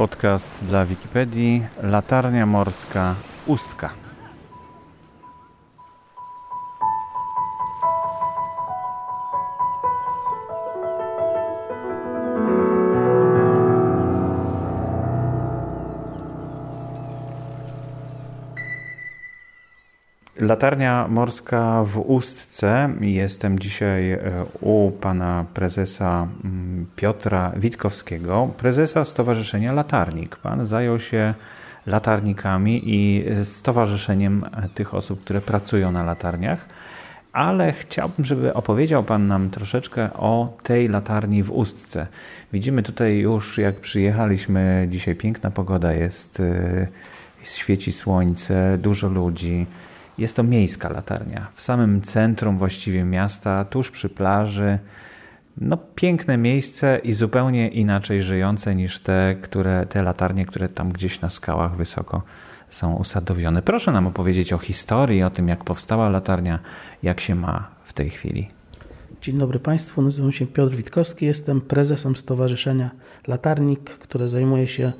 Podcast dla Wikipedii Latarnia Morska Ustka. Latarnia morska w Ustce. Jestem dzisiaj e, u pana prezesa mm, Piotra Witkowskiego, prezesa Stowarzyszenia Latarnik. Pan zajął się latarnikami i stowarzyszeniem tych osób, które pracują na latarniach. Ale chciałbym, żeby opowiedział Pan nam troszeczkę o tej latarni w Ustce. Widzimy tutaj już, jak przyjechaliśmy, dzisiaj piękna pogoda jest, e, świeci słońce, dużo ludzi. Jest to miejska latarnia, w samym centrum właściwie miasta, tuż przy plaży. No, piękne miejsce i zupełnie inaczej żyjące niż te, które, te latarnie, które tam gdzieś na skałach wysoko są usadowione. Proszę nam opowiedzieć o historii, o tym, jak powstała latarnia, jak się ma w tej chwili. Dzień dobry Państwu, nazywam się Piotr Witkowski, jestem prezesem Stowarzyszenia Latarnik, które zajmuje się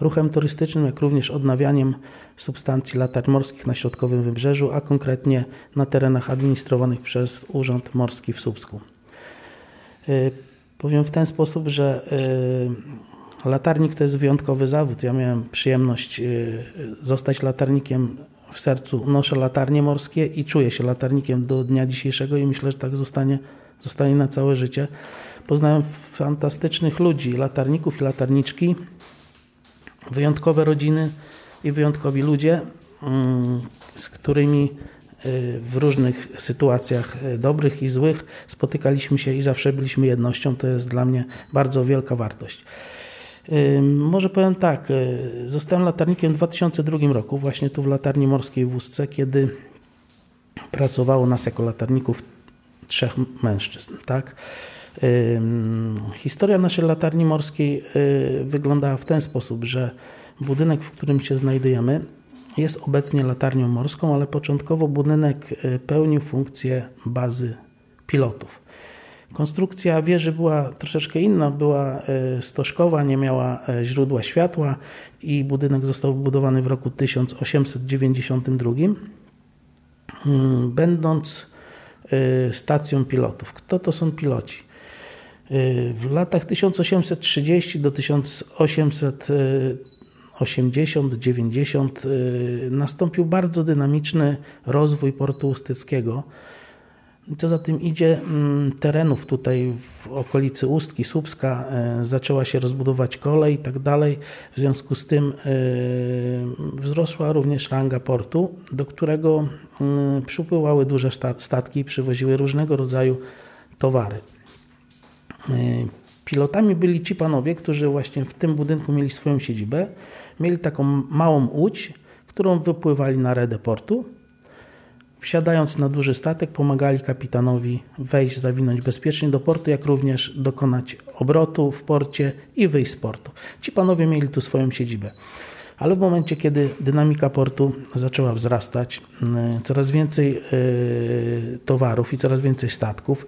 ruchem turystycznym, jak również odnawianiem substancji latarń morskich na środkowym wybrzeżu, a konkretnie na terenach administrowanych przez Urząd Morski w Słupsku. Y, powiem w ten sposób, że y, latarnik to jest wyjątkowy zawód. Ja miałem przyjemność y, zostać latarnikiem w sercu, noszę latarnie morskie i czuję się latarnikiem do dnia dzisiejszego i myślę, że tak zostanie, zostanie na całe życie. Poznałem fantastycznych ludzi, latarników i latarniczki, wyjątkowe rodziny i wyjątkowi ludzie, mm, z którymi y, w różnych sytuacjach y, dobrych i złych spotykaliśmy się i zawsze byliśmy jednością. To jest dla mnie bardzo wielka wartość. Y, może powiem tak, zostałem latarnikiem w 2002 roku, właśnie tu w latarni morskiej w Ustce, kiedy pracowało nas jako latarników trzech mężczyzn. Tak? Historia naszej latarni morskiej wyglądała w ten sposób, że budynek, w którym się znajdujemy, jest obecnie latarnią morską, ale początkowo budynek pełnił funkcję bazy pilotów. Konstrukcja wieży była troszeczkę inna, była stożkowa, nie miała źródła światła i budynek został wybudowany w roku 1892, będąc stacją pilotów. Kto to są piloci? W latach 1830 do 1880-90 nastąpił bardzo dynamiczny rozwój portu ustyckiego. Co za tym idzie, mm, terenów tutaj w okolicy Ustki, Słupska zaczęła się rozbudować kolej i tak dalej. W związku z tym wzrosła również ranga portu, do którego mm, przypływały duże statki i przywoziły różnego rodzaju towary. Y, pilotami byli ci panowie, którzy właśnie w tym budynku mieli swoją siedzibę. Mieli taką małą łódź, którą wypływali na redę portu. Wsiadając na duży statek, pomagali kapitanowi wejść, zawinąć bezpiecznie do portu, jak również dokonać obrotu w porcie i wyjść z portu. Ci panowie mieli tu swoją siedzibę. Ale w momencie, kiedy dynamika portu zaczęła wzrastać, y, coraz więcej y, towarów i coraz więcej statków,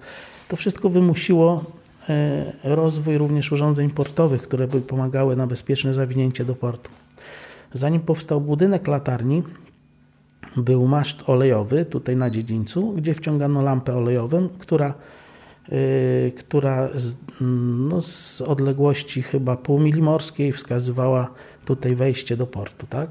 to wszystko wymusiło E, rozwój również urządzeń portowych, które by pomagały na bezpieczne zawinięcie do portu. Zanim powstał budynek latarni, był maszt olejowy tutaj na dziedzińcu, gdzie wciągano lampę olejową, która, yy, która z, no, z odległości chyba pół mili morskiej wskazywała tutaj wejście do portu. Tak?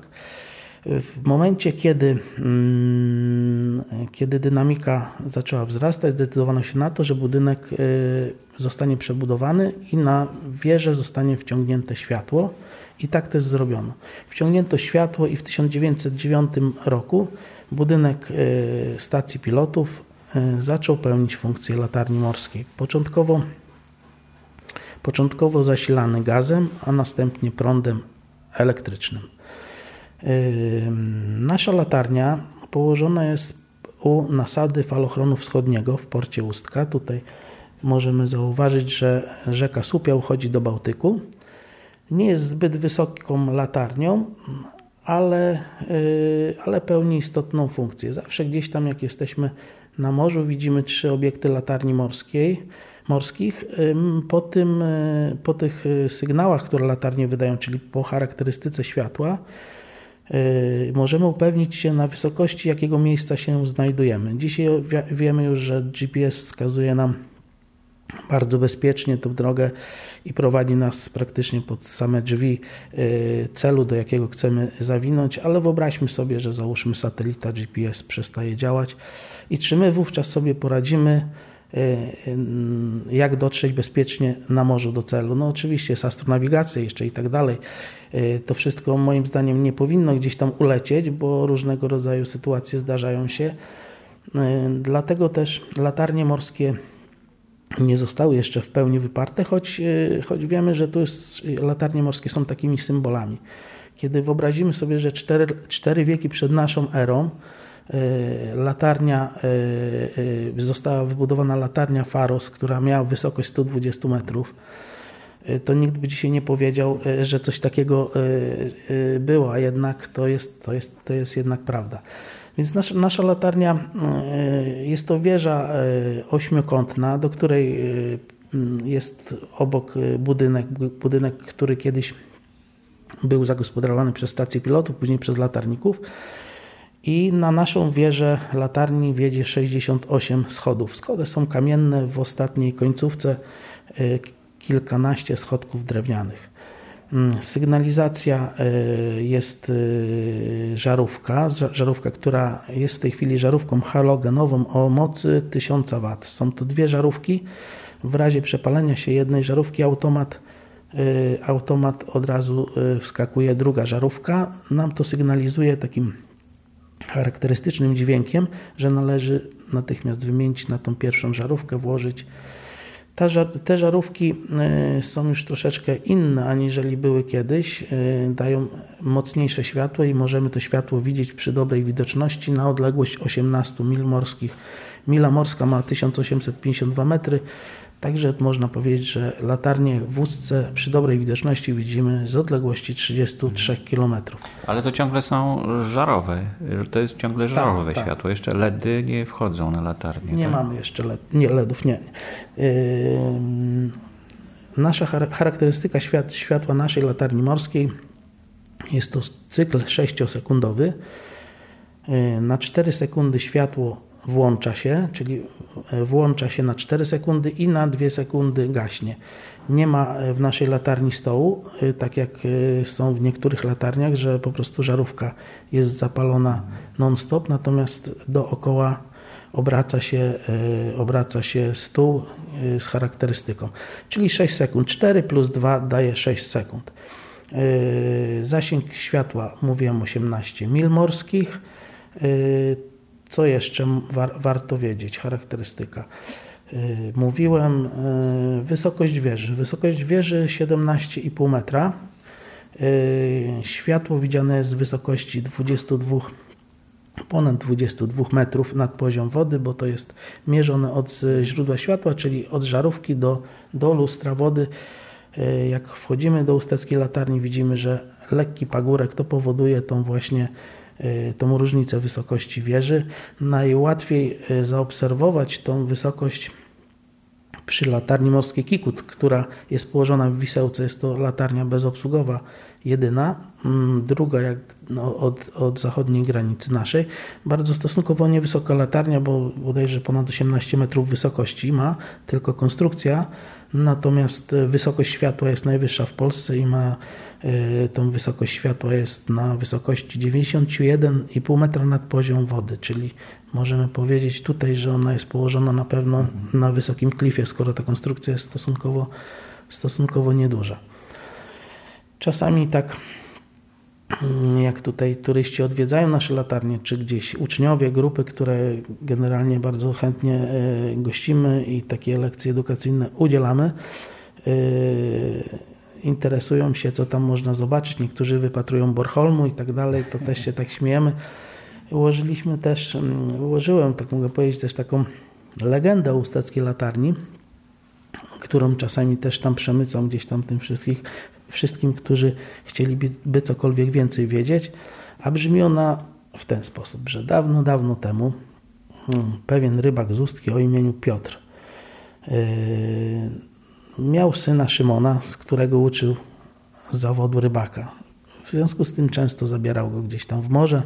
W momencie, kiedy, mm, kiedy dynamika zaczęła wzrastać, zdecydowano się na to, że budynek y, zostanie przebudowany i na wieżę zostanie wciągnięte światło. I tak też zrobiono. Wciągnięto światło i w 1909 roku budynek y, stacji pilotów y, zaczął pełnić funkcję latarni morskiej. Początkowo, początkowo zasilany gazem, a następnie prądem elektrycznym. Nasza latarnia położona jest u nasady falochronu wschodniego w porcie Ustka. Tutaj możemy zauważyć, że rzeka Słupia uchodzi do Bałtyku. Nie jest zbyt wysoką latarnią, ale, y, ale pełni istotną funkcję. Zawsze gdzieś tam, jak jesteśmy na morzu, widzimy trzy obiekty latarni morskiej morskich. Po, tym, po tych sygnałach, które latarnie wydają, czyli po charakterystyce światła, możemy upewnić się na wysokości, jakiego miejsca się znajdujemy. Dzisiaj wiemy już, że GPS wskazuje nam bardzo bezpiecznie tą drogę i prowadzi nas praktycznie pod same drzwi y, celu, do jakiego chcemy zawinąć, ale wyobraźmy sobie, że załóżmy satelita GPS przestaje działać i czy my wówczas sobie poradzimy, y, y, jak dotrzeć bezpiecznie na morzu do celu. No oczywiście jest astronawigacja jeszcze i tak dalej. To wszystko moim zdaniem nie powinno gdzieś tam ulecieć, bo różnego rodzaju sytuacje zdarzają się. Dlatego też latarnie morskie nie zostały jeszcze w pełni wyparte, choć, e, choć wiemy, że tu jest, latarnie morskie są takimi symbolami. Kiedy wyobrazimy sobie, że cztery, cztery wieki przed naszą erą e, latarnia, e, została wybudowana latarnia Faros, która miała wysokość 120 metrów, to nikt by dzisiaj nie powiedział, że coś takiego było, a jednak to jest, to jest, to jest jednak prawda. Więc nasza, latarnia e, jest to wieża e, ośmiokątna, do której e, jest obok budynek, budynek, który kiedyś był zagospodarowany przez stację pilotów, później przez latarników. I na naszą wieżę latarni wiedzie 68 schodów. Schody są kamienne, w ostatniej końcówce kilkanaście schodków drewnianych. Mm, sygnalizacja y, jest y, żarówka, żarówka, która jest w tej chwili żarówką halogenową o mocy 1000 W. Są to dwie żarówki. W razie przepalenia się jednej żarówki automat, y, automat od razu wskakuje druga żarówka. Nam to sygnalizuje takim charakterystycznym dźwiękiem, że należy natychmiast wymienić na tą pierwszą żarówkę, włożyć te żarówki e, są już troszeczkę inne aniżeli były kiedyś. E, dają mocniejsze światło i możemy to światło widzieć przy dobrej widoczności na odległość 18 mil morskich. Mila morska ma 1852 metry, Także można powiedzieć, że latarnie w Ustce przy dobrej widoczności widzimy z odległości 33 km. Ale to ciągle są żarowe, to jest ciągle tak, żarowe tak, światło. Tak. Jeszcze LEDy nie wchodzą na latarnię. Nie tak? mamy jeszcze LED, nie, LEDów, nie. Yy, nasza charakterystyka świat, światła naszej latarni morskiej jest to cykl 6-sekundowy. Yy, na 4 sekundy światło włącza się, czyli włącza się na 4 sekundy i na 2 sekundy gaśnie. Nie ma e, w naszej latarni stołu, e, tak jak są w niektórych latarniach, że po prostu żarówka jest zapalona non-stop, natomiast dookoła obraca się, obraca się stół z charakterystyką. Czyli 6 sekund. 4 plus 2 daje 6 sekund. Zasięg światła mówiłem 18 mil morskich. Co jeszcze war, warto wiedzieć? Charakterystyka. Y, mówiłem, y, wysokość wieży. Wysokość wieży 17,5 metra. Y, światło widziane jest z wysokości 22 ponad 22 metrów nad poziom wody, bo to jest mierzone od źródła światła, czyli od żarówki do, do lustra wody. Jak wchodzimy do usteckiej latarni, widzimy, że lekki pagórek to powoduje tą właśnie tą różnicę wysokości wieży. Najłatwiej y, zaobserwować tą wysokość przy latarni morskiej Kikut, która jest położona w Wisełce. Jest to latarnia bezobsługowa jedyna, mm, druga jak no, od, od zachodniej granicy naszej. Bardzo stosunkowo niewysoka latarnia, bo bodajże ponad 18 metrów wysokości ma, tylko konstrukcja, natomiast wysokość światła jest najwyższa w Polsce i ma Y, tą wysokość światła jest na wysokości 91,5 metra nad poziom wody, czyli możemy powiedzieć tutaj, że ona jest położona na pewno na wysokim klifie, skoro ta konstrukcja jest stosunkowo, stosunkowo nieduża. Czasami tak mm, jak tutaj turyści odwiedzają nasze latarnie, czy gdzieś uczniowie, grupy, które generalnie bardzo chętnie y, gościmy i takie lekcje edukacyjne udzielamy, y, interesują się, co tam można zobaczyć. Niektórzy wypatrują Borholmu i tak dalej, to też się tak śmiejemy. Ułożyliśmy też, mm, ułożyłem, tak mogę powiedzieć, też taką legendę o ustackiej latarni, którą czasami też tam przemycam gdzieś tam tym wszystkich, wszystkim, którzy chcieliby by cokolwiek więcej wiedzieć, a brzmi ona w ten sposób, że dawno, dawno temu mm, pewien rybak z Ustki o imieniu Piotr Miał syna Szymona, z którego uczył zawodu rybaka. W związku z tym często zabierał go gdzieś tam w morze.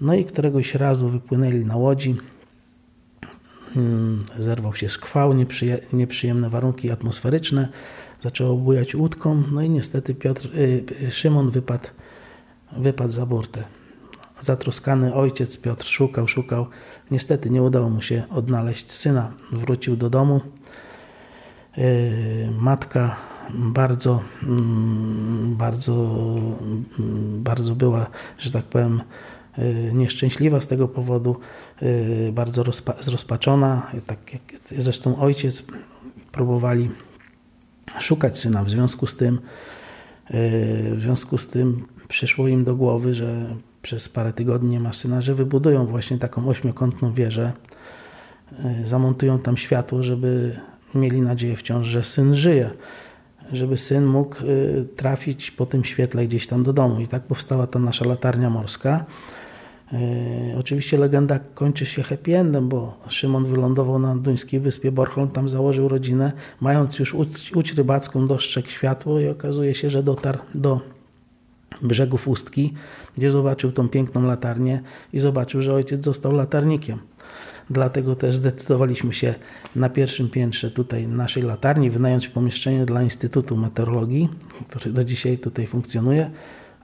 No i któregoś razu wypłynęli na łodzi. Mm, zerwał się skwał, nieprzyjemne warunki atmosferyczne. Zaczęło bujać łódką. No i niestety Piotr, y, Szymon wypadł, wypadł za burtę. Zatroskany ojciec Piotr szukał, szukał. Niestety nie udało mu się odnaleźć syna. Wrócił do domu. Y, matka bardzo, mm, bardzo, mm, bardzo była, że tak powiem, y, nieszczęśliwa z tego powodu, y, bardzo rozpa zrozpaczona. Tak jak zresztą ojciec próbowali szukać syna. W związku z tym, w związku z tym przyszło im do głowy, że przez parę tygodni nie ma syna, że wybudują właśnie taką ośmiokątną wieżę, zamontują tam światło, żeby mieli nadzieję wciąż, że syn żyje, żeby syn mógł y, trafić po tym świetle gdzieś tam do domu. I tak powstała ta nasza latarnia morska. Y, oczywiście legenda kończy się happy endem, bo Szymon wylądował na duńskiej wyspie Bornholm, tam założył rodzinę, mając już łódź, łódź rybacką, dostrzegł światło i okazuje się, że dotarł do brzegów Ustki, gdzie zobaczył tą piękną latarnię i zobaczył, że ojciec został latarnikiem. Dlatego też zdecydowaliśmy się na pierwszym piętrze tutaj naszej latarni wynająć pomieszczenie dla Instytutu Meteorologii, który do dzisiaj tutaj funkcjonuje,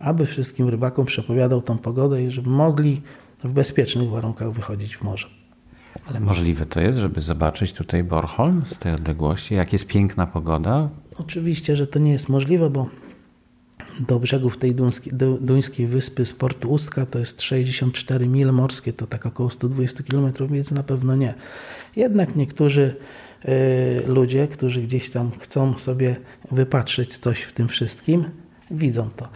aby wszystkim rybakom przepowiadał tą pogodę i żeby mogli w bezpiecznych warunkach wychodzić w morze. Ale możliwe to jest, żeby zobaczyć tutaj Bornholm z tej odległości, jak jest piękna pogoda? Oczywiście, że to nie jest możliwe, bo do brzegów tej duńskiej, duńskiej wyspy z portu Ustka to jest 64 mile morskie, to tak około 120 km, więc na pewno nie. Jednak niektórzy y, ludzie, którzy gdzieś tam chcą sobie wypatrzeć coś w tym wszystkim, widzą to.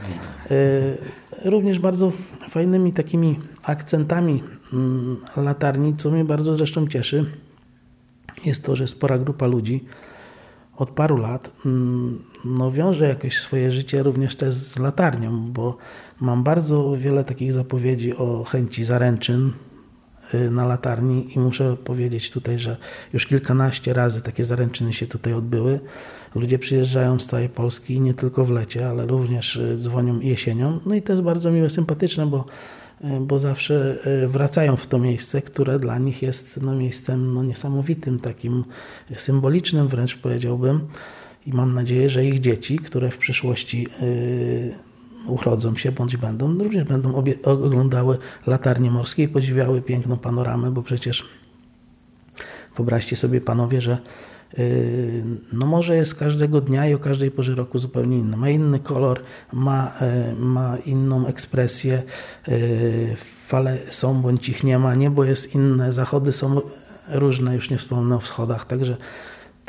Y, również bardzo fajnymi takimi akcentami y, latarni, co mnie bardzo zresztą cieszy, jest to, że spora grupa ludzi od paru lat mm, no, wiążę jakoś swoje życie również też z latarnią, bo mam bardzo wiele takich zapowiedzi o chęci zaręczyn na latarni i muszę powiedzieć tutaj, że już kilkanaście razy takie zaręczyny się tutaj odbyły. Ludzie przyjeżdżają z całej Polski, nie tylko w lecie, ale również y, dzwonią jesienią. No i to jest bardzo miłe, sympatyczne, bo y, bo zawsze wracają w to miejsce, które dla nich jest no, miejscem no, niesamowitym, takim symbolicznym wręcz powiedziałbym i mam nadzieję, że ich dzieci, które w przyszłości urodzą się bądź będą, również będą oglądały latarnie morskie i podziwiały piękną panoramę, bo przecież wyobraźcie sobie panowie, że yy, no morze jest każdego dnia i o każdej porze roku zupełnie inne. Ma inny kolor, ma, yy, ma inną ekspresję, fale są bądź ich nie ma, niebo jest inne, zachody są różne, już nie wspomnę o wschodach, także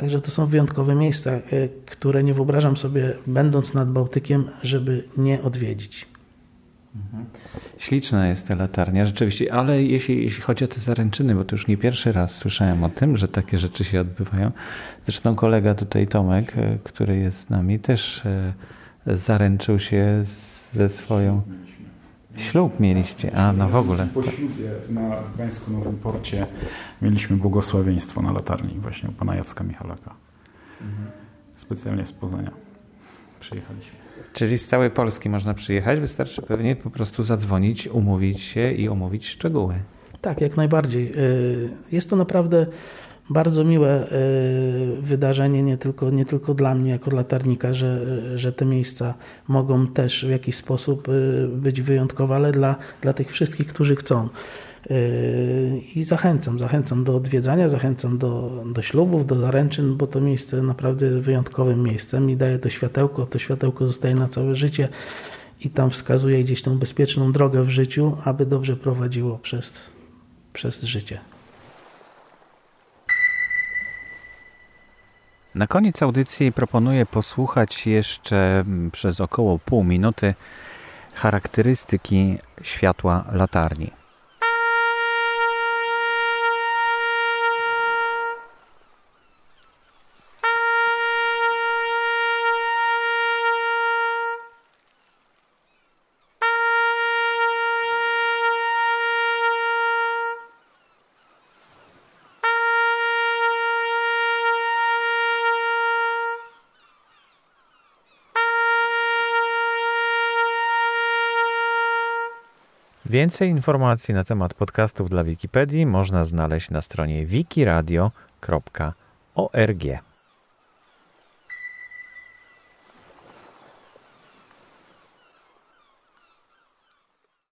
Także to są wyjątkowe miejsca, e, które nie wyobrażam sobie, będąc nad Bałtykiem, żeby nie odwiedzić. Mhm. Śliczna jest ta latarnia, rzeczywiście, ale jeśli, jeśli chodzi o te zaręczyny, bo to już nie pierwszy raz słyszałem o tym, że takie rzeczy się odbywają. Zresztą kolega tutaj Tomek, e, który jest z nami, też e, zaręczył się ze swoją Ślub mieliście, a no w ogóle. Po ślubie na Gdańsku Nowym Porcie mieliśmy błogosławieństwo na latarni właśnie u pana Jacka Michalaka. Specjalnie z Poznania przyjechaliśmy. Czyli z całej Polski można przyjechać, wystarczy pewnie po prostu zadzwonić, umówić się i omówić szczegóły. Tak, jak najbardziej. Y, jest to naprawdę bardzo miłe y, wydarzenie, nie tylko, nie tylko dla mnie jako latarnika, że, że te miejsca mogą też w jakiś sposób y, być wyjątkowe, ale dla, dla tych wszystkich, którzy chcą. Y, I zachęcam, zachęcam do odwiedzania, zachęcam do, do ślubów, do zaręczyn, bo to miejsce naprawdę jest wyjątkowym miejscem i daje to światełko. To światełko zostaje na całe życie i tam wskazuje gdzieś tą bezpieczną drogę w życiu, aby dobrze prowadziło przez, przez życie. Na koniec audycji proponuję posłuchać jeszcze mm, przez około pół minuty charakterystyki światła latarni. Więcej informacji na temat podcastów dla Wikipedii można znaleźć na stronie wikiradio.org.